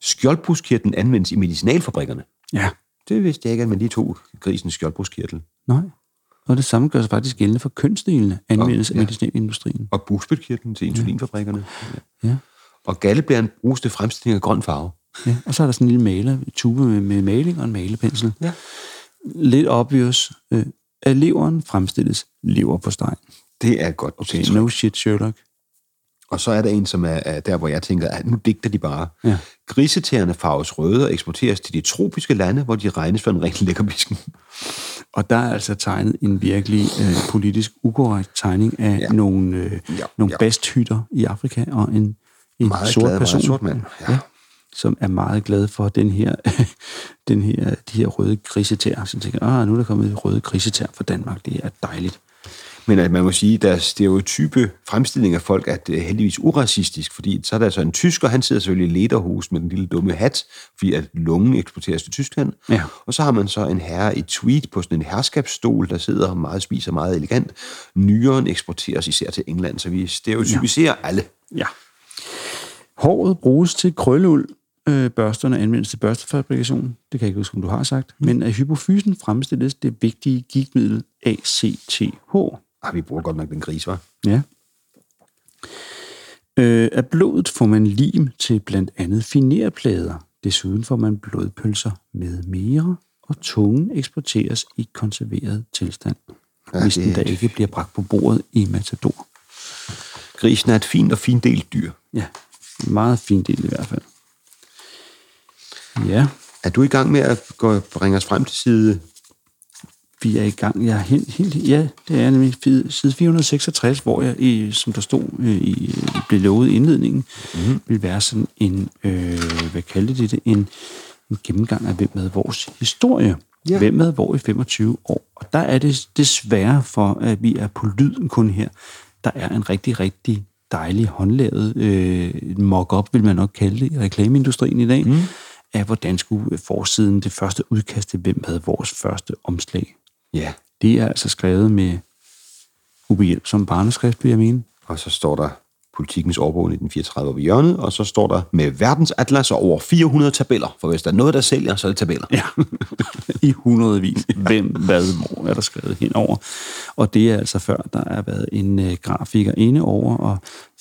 Skjoldbruskkirtlen anvendes i medicinalfabrikkerne. Ja, Det vidste jeg ikke, at man lige tog grisens skjoldbruskkirtel. nej. Og det samme gør sig faktisk gældende for kønsdelene, anvendes af ja. medicinalindustrien. Og bugspytkirtlen til insulinfabrikkerne. Ja. Ja. Og galleblæren bruges til fremstilling af grøn farve. Ja, og så er der sådan en lille maler, tube med, med maling og en malepensel. Ja. Lidt obvious. Øh, af leveren fremstilles lever på steg. Det er et godt Okay, no shit, Sherlock. Og så er der en, som er, er der, hvor jeg tænker, at nu digter de bare. Ja. Grisetæerne farves røde og eksporteres til de tropiske lande, hvor de regnes for en rigtig lækker bisken. Og der er altså tegnet en virkelig øh, politisk ukorrekt tegning af ja. Nogle, øh, Ja, nogle ja. basthytter i Afrika og en, en Meget sort glad, meget person, sort mand. Ja. Ja, som er meget glad for den her, den her, de her røde grisetær. Så tænker, ah, nu er der kommet røde grisetær fra Danmark. Det er dejligt. Men at man må sige, at deres stereotype fremstilling af folk er heldigvis uracistisk, fordi så er der så en tysker, han sidder selvfølgelig i lederhus med den lille dumme hat, fordi at lungen eksporteres til Tyskland. Ja. Og så har man så en herre i tweet på sådan en herskabsstol, der sidder og meget spiser meget elegant. Nyeren eksporteres især til England, så vi stereotypiserer ja. alle. Ja. Håret bruges til krølleuld. Øh, børsterne anvendes til børstefabrikation. Det kan jeg ikke huske, om du har sagt. Mm. Men af hypofysen fremstilles det vigtige gigtmiddel ACTH. Ah, vi bruger godt nok den gris, var. Ja. Øh, af blodet får man lim til blandt andet finerplader. Desuden får man blodpølser med mere, og tungen eksporteres i konserveret tilstand. Ja, hvis det den da ikke bliver bragt på bordet i Matador. Grisen er et fint og findelt dyr. Ja, meget fint del i hvert fald. Ja, Er du i gang med at gå, bringe os frem til side? vi er i gang. Jeg er helt, helt, ja, det er nemlig side 466, hvor jeg, i, som der stod, øh, i, blev lovet i indledningen, mm-hmm. vil være sådan en, øh, hvad kaldte de det, en, en gennemgang af, hvem havde vores historie. Ja. Hvem havde hvor i 25 år. Og der er det desværre for, at vi er på lyden kun her. Der er en rigtig, rigtig dejlig håndlavet øh, mock-up, vil man nok kalde det, i reklameindustrien i dag, mm. Af hvordan skulle forsiden, det første udkast til, hvem havde vores første omslag. Ja. Det er altså skrevet med ubehjælp som barneskrift, vil jeg mene. Og så står der politikens årbog 1934 over hjørnet, og så står der med verdensatlas og over 400 tabeller. For hvis der er noget, der sælger, så er det tabeller. Ja, i hundredvis. Hvem, hvad, hvor er der skrevet henover. Og det er altså før, der er været en øh, grafiker inde over og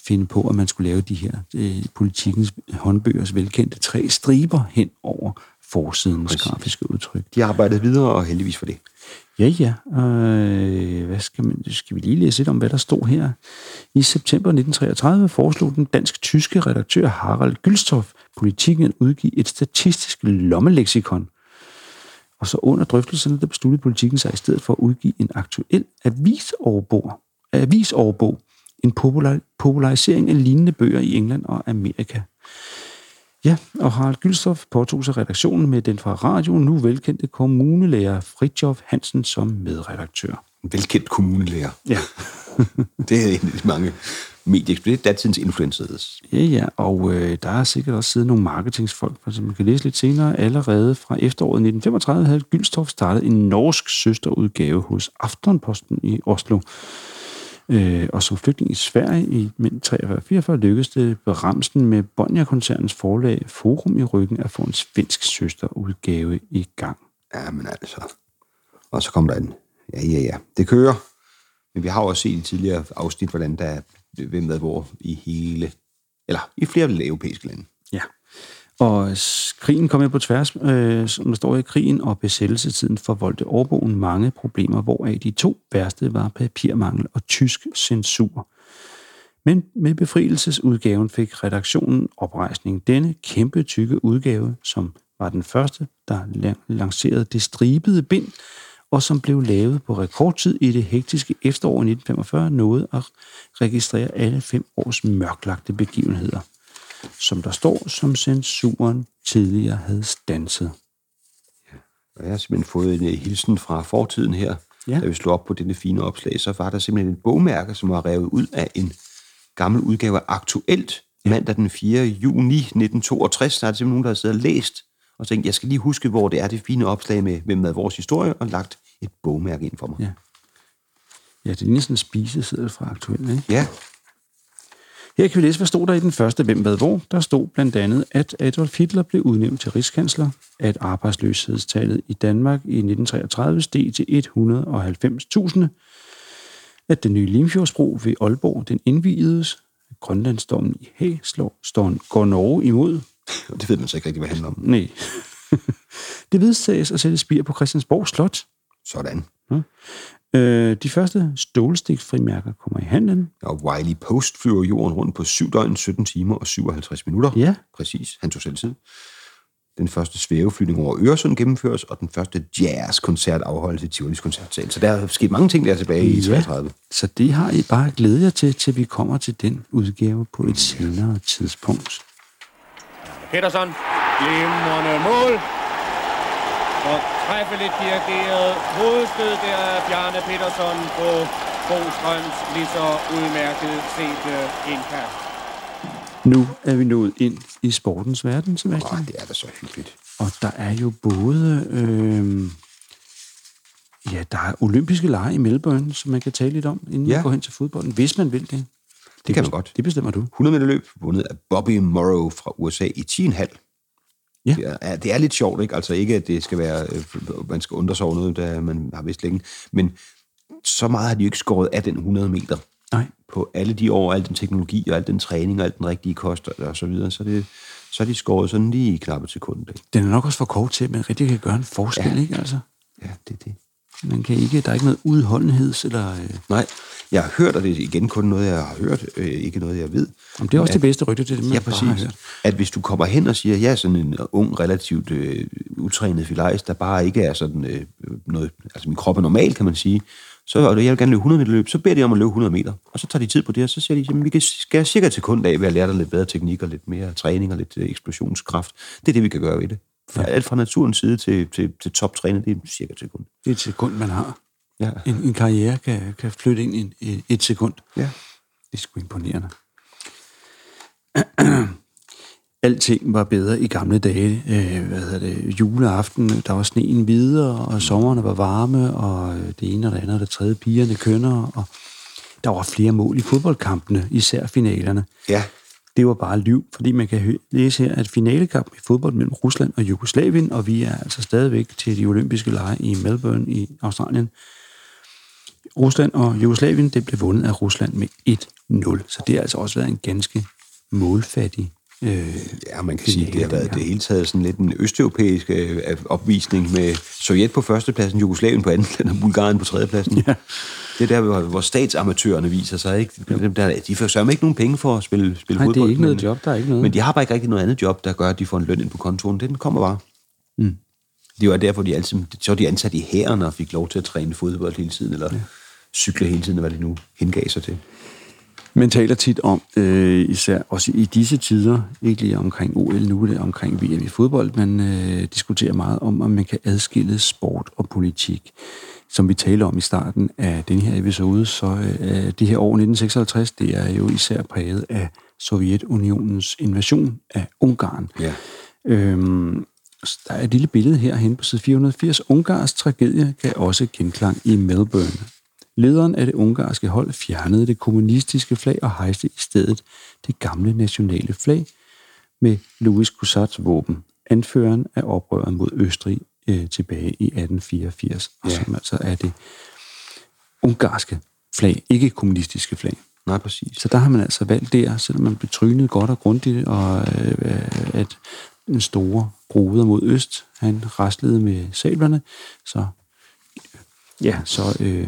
finde på, at man skulle lave de her øh, politikens håndbøgers velkendte tre striber hen over forsidens Præcis. grafiske udtryk. De har arbejdet videre, og heldigvis for det. Ja, ja. Øh, hvad skal, man, skal vi lige læse lidt om, hvad der stod her? I september 1933 foreslog den dansk-tyske redaktør Harald Gylstoff politikken at udgive et statistisk lommeleksikon. Og så under drøftelserne, der besluttede politikken sig i stedet for at udgive en aktuel avisoverbog, avisoverbog en popular, popularisering af lignende bøger i England og Amerika. Ja, og Harald Gylstoff påtog sig redaktionen med den fra radioen nu velkendte kommunelærer Fritjof Hansen som medredaktør. En velkendt kommunelærer. Ja. Det er en af de mange medie Det er datidens influencers. Ja, ja, og øh, der er sikkert også siddet nogle marketingsfolk, som man kan læse lidt senere. Allerede fra efteråret 1935 havde Gylstoff startet en norsk søsterudgave hos Aftonposten i Oslo. Øh, og som flygtning i Sverige i 1943 lykkedes det Bramsen med Bonnier-koncernens forlag Forum i ryggen at få en svensk søsterudgave i gang. Ja, men altså. Og så kommer der en. Ja, ja, ja. Det kører. Men vi har jo også set i tidligere afsnit, hvordan der er hvem med hvor i hele, eller i flere europæiske lande. Og krigen kom jo på tværs, øh, som der står i krigen, og besættelsetiden forvoldte overbogen mange problemer, hvoraf de to værste var papirmangel og tysk censur. Men med befrielsesudgaven fik redaktionen oprejsning. Denne kæmpe tykke udgave, som var den første, der lancerede det stribede bind, og som blev lavet på rekordtid i det hektiske efterår 1945, nåede at registrere alle fem års mørklagte begivenheder som der står, som censuren tidligere havde stanset. Og jeg har simpelthen fået en øh, hilsen fra fortiden her. Ja. Da vi slog op på denne fine opslag, så var der simpelthen et bogmærke, som var revet ud af en gammel udgave af Aktuelt, mandag den 4. juni 1962. Der er simpelthen nogen, der har siddet og læst og tænkte, jeg skal lige huske, hvor det er det fine opslag med, hvem er vores historie, og lagt et bogmærke ind for mig. Ja. Ja, det ligner sådan en spiseseddel fra aktuelt, ikke? ja. Her kan vi læse, hvad stod der i den første Hvem hvad hvor. Der stod blandt andet, at Adolf Hitler blev udnævnt til rigskansler, at arbejdsløshedstallet i Danmark i 1933 steg til 190.000, at den nye Limfjordsbro ved Aalborg den indvides, at Grønlandsdommen i slår, står, går Norge imod. Og det ved man så ikke rigtig, hvad det handler om. Nej. det vedtages at sætte spir på Christiansborg Slot. Sådan. Øh, de første stålstiksfrimærker kommer i handlen. Og Wiley Post flyver jorden rundt på 7 døgn, 17 timer og 57 minutter. Ja. Præcis. Han tog selv tid. Den første svæveflyvning over Øresund gennemføres, og den første jazzkoncert afholdes i Tivolis koncertsal. Så der er sket mange ting der tilbage i 33. Så det har I bare glædet jer til, til vi kommer til den udgave på et senere tidspunkt. Petersen, glimrende mål. Og træffeligt dirigeret hovedstød der af Bjarne Petersen på Bostrøms lige så udmærket set indkast. Nu er vi nået ind i sportens verden, Sebastian. Åh, det er da så hyggeligt. Og der er jo både... Øh, ja, der er olympiske lege i Melbourne, som man kan tale lidt om, inden ja. Vi går hen til fodbolden, hvis man vil det. Det kan man godt. Det bestemmer du. 100 meter løb vundet af Bobby Morrow fra USA i 10,5. Ja. Det er, det er lidt sjovt, ikke? Altså ikke, at det skal være, øh, man skal undre sig over noget, der man har vidst længe, men så meget har de jo ikke skåret af den 100 meter. Nej. På alle de år, al den teknologi og al den træning og al den rigtige kost og så videre, så, er det, så er de skåret sådan lige i knappe sekunder. Ikke? Den er nok også for kort til, at man rigtig kan gøre en forskel. Ja. ikke? Altså, Ja, det er det. man kan ikke, der er ikke noget udholdenheds, eller... Øh, Nej, jeg har hørt, og det er igen kun noget, jeg har hørt, øh, ikke noget, jeg ved. Om det er også at- det bedste rygte til det, man Ja, bare har præcis. hørt. At hvis du kommer hen og siger, jeg er sådan en ung, relativt øh, utrænet filajs, der bare ikke er sådan øh, noget, altså min krop er normal, kan man sige, så og jeg vil gerne løbe 100 meter løb, så beder de om at løbe 100 meter. Og så tager de tid på det, og så siger de, at vi kan skære cirka til sekund af ved at lære dig lidt bedre teknik og lidt mere træning og lidt øh, eksplosionskraft. Det er det, vi kan gøre ved det. Fra, alt fra naturens side til, til, til toptræning, det er cirka et sekund. Det er et sekund, man har. Ja. En, en karriere kan, kan flytte ind i en- i et sekund. Ja. Det er sgu imponerende. Alting var bedre i gamle dage. Øh, hvad hedder det? Juleaften, der var sneen videre, og sommerne var varme, og det ene og det andet og det tredje pigerne kønner, og der var flere mål i fodboldkampene, især finalerne. Ja, Det var bare liv, fordi man kan læse her, at finalekamp i fodbold mellem Rusland og Jugoslavien, og vi er altså stadigvæk til de olympiske lege i Melbourne i Australien. Rusland og Jugoslavien, det blev vundet af Rusland med 1-0, så det har altså også været en ganske målfattig øh, Ja, man kan sige, det har været det hele taget sådan lidt en østeuropæisk øh, opvisning med Sovjet på førstepladsen, Jugoslavien på andenpladsen og Bulgarien på tredjepladsen. Ja. Det er der, hvor, hvor statsamatørerne viser sig. Ikke? Dem Der, de får sørme ikke nogen penge for at spille, spille Nej, det er fodbold. ikke noget men, job, der er ikke noget. Men de har bare ikke rigtig noget andet job, der gør, at de får en løn ind på kontoen. Den kommer bare. Mm. Det var derfor, de altid, så var de ansat i hæren og fik lov til at træne fodbold hele tiden, eller ja. cykle hele tiden, hvad de nu hengav sig til. Man taler tit om, øh, især også i disse tider, ikke lige omkring OL nu, det er omkring VM i fodbold, man øh, diskuterer meget om, om man kan adskille sport og politik. Som vi talte om i starten af den her episode, så øh, det her år 1956, det er jo især præget af Sovjetunionens invasion af Ungarn. Ja. Øhm, der er et lille billede herhen på side 480. Ungars tragedie gav også genklang i Melbourne. Lederen af det ungarske hold fjernede det kommunistiske flag og hejste i stedet det gamle nationale flag med Louis Coussats våben, anføreren af oprøret mod Østrig øh, tilbage i 1884, og Ja. som altså er det ungarske flag, ikke kommunistiske flag. Nej, præcis. Så der har man altså valgt der, selvom man blev trynet godt og grundigt, og øh, at den store broder mod øst, han raslede med sablerne, så ja, så øh,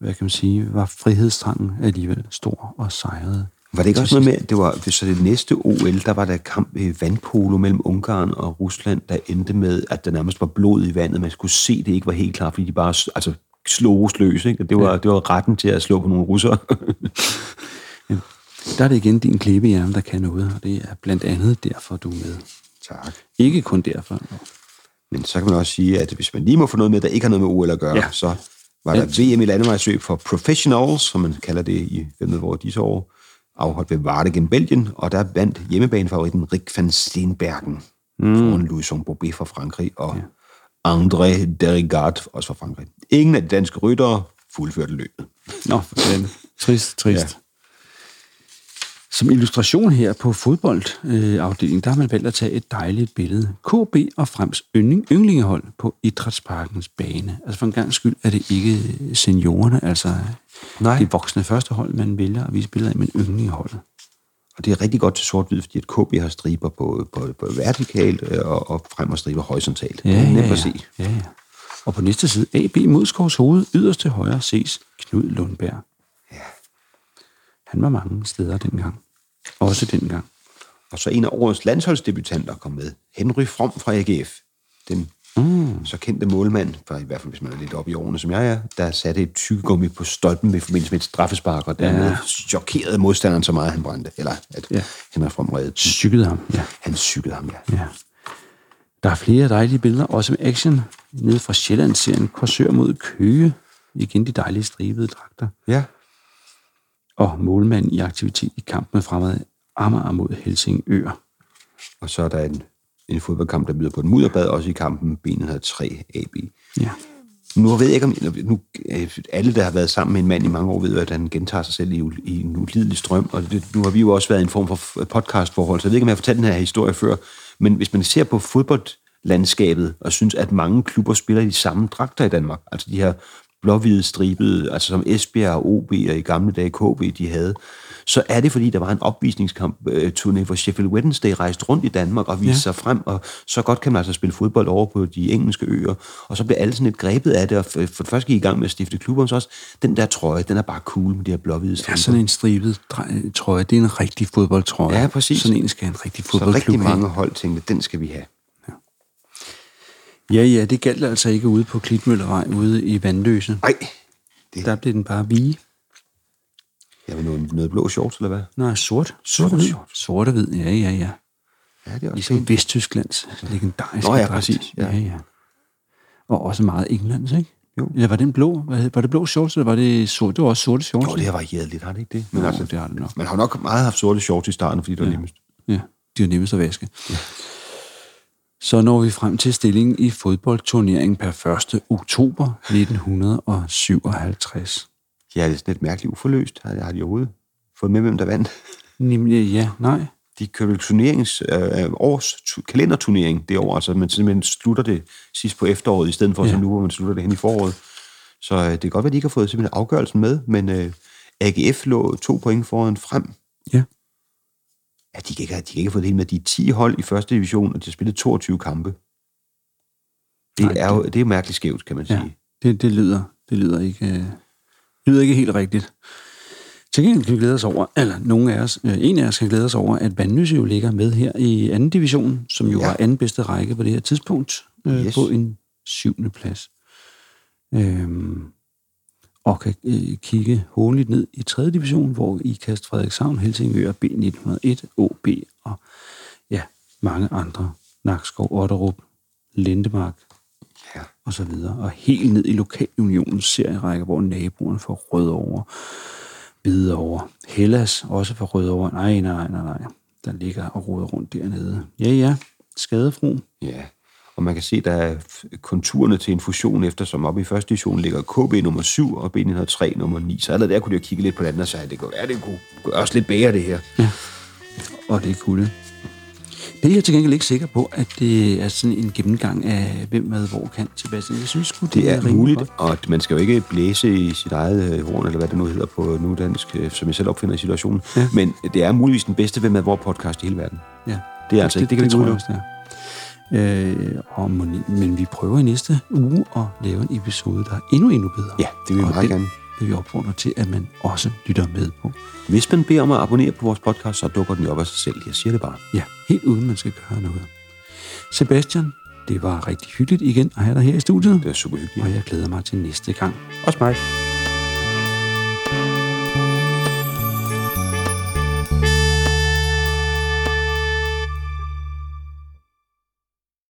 hvad kan man sige, var frihedstrangen alligevel stor og sejrede. Var det ikke også noget med, det var så det næste OL, der var der kamp i vandpolo mellem Ungarn og Rusland, der endte med, at der nærmest var blod i vandet. Man skulle se, det ikke var helt klart, fordi de bare altså, sloges løs. Ikke? Det, var, ja. det var retten til at slå på nogle russere. Der er det igen din klippehjerne, der kan noget, og det er blandt andet derfor, du er med. tak. Ikke kun derfor. Men så kan man også sige, at hvis man lige må få noget med, der ikke har noget med OL at gøre, Ja. ja. så var der VM i landevejsløb for professionals, som man kalder det i hvem hvor disse år, afholdt ved Waregem, Belgien, og der vandt hjemmebanefavoritten Rik van Steenbergen. mm. foran Louison Bobet fra Frankrig, og ja. André Derrigard, også fra Frankrig. Ingen af de danske ryttere fuldførte løbet. Nå, for. Trist, trist. Ja. Som illustration her på fodboldafdelingen, der har man valgt at tage et dejligt billede. KB og Frems yndling, yndlingehold på Idrætsparkens bane. Altså for en gang skyld er det ikke seniorerne, altså Nej. det voksne første hold, man vælger at vise billeder af, men yndlingeholdet. Og det er rigtig godt til sort-hvid, fordi at KB har striber på, på, på vertikalt øh, og, og frem og striber horisontalt. Ja, det er nemt ja, at se. Ja, ja. Og på næste side, AB Modskovs hoved, yderst til højre, ses Knud Lundberg. Han var mange steder dengang. Også dengang. Og så en af årets landsholdsdebutanter kom med. Henry From fra AGF. Den mm. så kendte målmand, for i hvert fald hvis man er lidt oppe i årene, som jeg er, der satte et tykkegummi på stolpen ved forbindelse med et straffespark, og dermed ja. chokerede modstanderen så meget, han brændte. Eller at ja. Henry From reddede. Cyklede ham, ja. Han cyklede ham, ja. ja. Der er flere dejlige billeder, også med action, nede fra Sjælland-serien Korsør mod Køge. Igen de dejlige stribede dragter. Ja og målmand i aktivitet i kampen fremad Amager mod Helsingør. Og så er der en, en fodboldkamp, der byder på en mudderbad, også i kampen benet 3 AB. Ja. Nu ved jeg ikke, om nu, alle, der har været sammen med en mand i mange år, ved, at han gentager sig selv i, i en ulidelig strøm, og det, nu har vi jo også været i en form for podcastforhold, så jeg ved ikke, om jeg har fortalt den her historie før, men hvis man ser på fodboldlandskabet, og synes, at mange klubber spiller i de samme dragter i Danmark, altså de her blåhvide stribede, altså som Esbjerg og OB og i gamle dage KB, de havde, så er det, fordi der var en opvisningskamp øh, turné, hvor Sheffield Wednesday rejste rundt i Danmark og viste ja. sig frem, og så godt kan man altså spille fodbold over på de engelske øer, og så blev alle sådan lidt grebet af det, og for det første gik i gang med at stifte klubber, så også, den der trøje, den er bare cool med de her blåhvide striber. Ja, sådan en stribet trøje, det er en rigtig fodboldtrøje. Ja, præcis. Sådan en skal en rigtig fodboldklub Så rigtig mange hold tænkte, den skal vi have. Ja, ja, det galt altså ikke ude på Klitmøllervej, ude i Vandløse. Nej. Det... Der blev den bare vige. Jamen, noget, noget blå shorts, eller hvad? Nej, sort. Sort, sort, sort. sort og hvid, ja, ja, ja. Ja, det er også Ligesom Vesttysklands legendariske Nå ja, præcis. Ja. ja, ja. Og også meget Englands, ikke? Jo. Eller var det blå? Var det blå shorts, eller var det sort? Det var også sorte shorts. Jo, det har varieret lidt, har det ikke det? Men jo, altså, det har det nok. Man har nok meget haft sorte shorts i starten, fordi det var ja. nemmest. Ja, de var nemmest at vaske. Ja. Så når vi frem til stillingen i fodboldturneringen per 1. oktober 1957. Ja, det er sådan lidt mærkeligt uforløst. Har, har de overhovedet fået med, hvem der vandt? Nemlig, ja, nej. De kørte turnerings, øh, års kalenderturnering det år, altså man simpelthen slutter det sidst på efteråret, i stedet for ja. så nu, hvor man slutter det hen i foråret. Så øh, det kan godt være, at de ikke har fået simpelthen afgørelsen med, men øh, AGF lå to point foran frem. Ja at de ikke, de ikke har fået det hele med. De er 10 hold i første division, og de har spillet 22 kampe. Det, Nej, er, jo, det er mærkeligt skævt, kan man sige. Ja, det, det, lyder, det lyder, ikke, øh, lyder ikke helt rigtigt. Til gengæld kan vi glæde os over, eller nogen af os, øh, en af os kan glæde os over, at Vandløse jo ligger med her i anden division, som jo ja. anden bedste række på det her tidspunkt, øh, yes. på en syvende plads. Øhm, og kan øh, kigge håndligt ned i 3. division, hvor i Kast Frederikshavn, Helsingør, B1901, OB og ja, mange andre, Nakskov, Otterup, Lindemark ja. og så videre. Og helt ned i lokalunionens serierække, hvor naboerne får Rødovre, Hvidovre, Hellas også for Rødovre. Nej, nej, nej, nej. Der ligger og roder rundt dernede. Ja, ja. Skadefro. Ja. Og man kan se, der er konturerne til en fusion, eftersom oppe i første division ligger KB nummer 7 og B103 nummer 9. Så allerede der kunne de jo kigge lidt på den anden og sige, det kunne være, det kunne også lidt bedre det her. Ja, og det kunne det. Det er jeg til gengæld ikke sikker på, at det er sådan en gennemgang af, hvem med hvor kan Sebastian. Jeg synes det, det er, er muligt, godt. og man skal jo ikke blæse i sit eget øh, horn, eller hvad det nu hedder på nudansk, øh, som jeg selv opfinder i situationen. Ja. Men det er muligvis den bedste hvem med hvor podcast i hele verden. Ja. Det er altså det, ikke, det kan det, vi det, det Øh, og, men vi prøver i næste uge at lave en episode, der er endnu, endnu bedre. Ja, det vil vi meget gerne. vil vi opfordre til, at man også lytter med på. Hvis man beder om at abonnere på vores podcast, så dukker den op af sig selv. Jeg siger det bare. Ja, helt uden man skal gøre noget. Sebastian, det var rigtig hyggeligt igen at have dig her i studiet. Det er super hyggeligt. Og jeg glæder mig til næste gang. Også mig.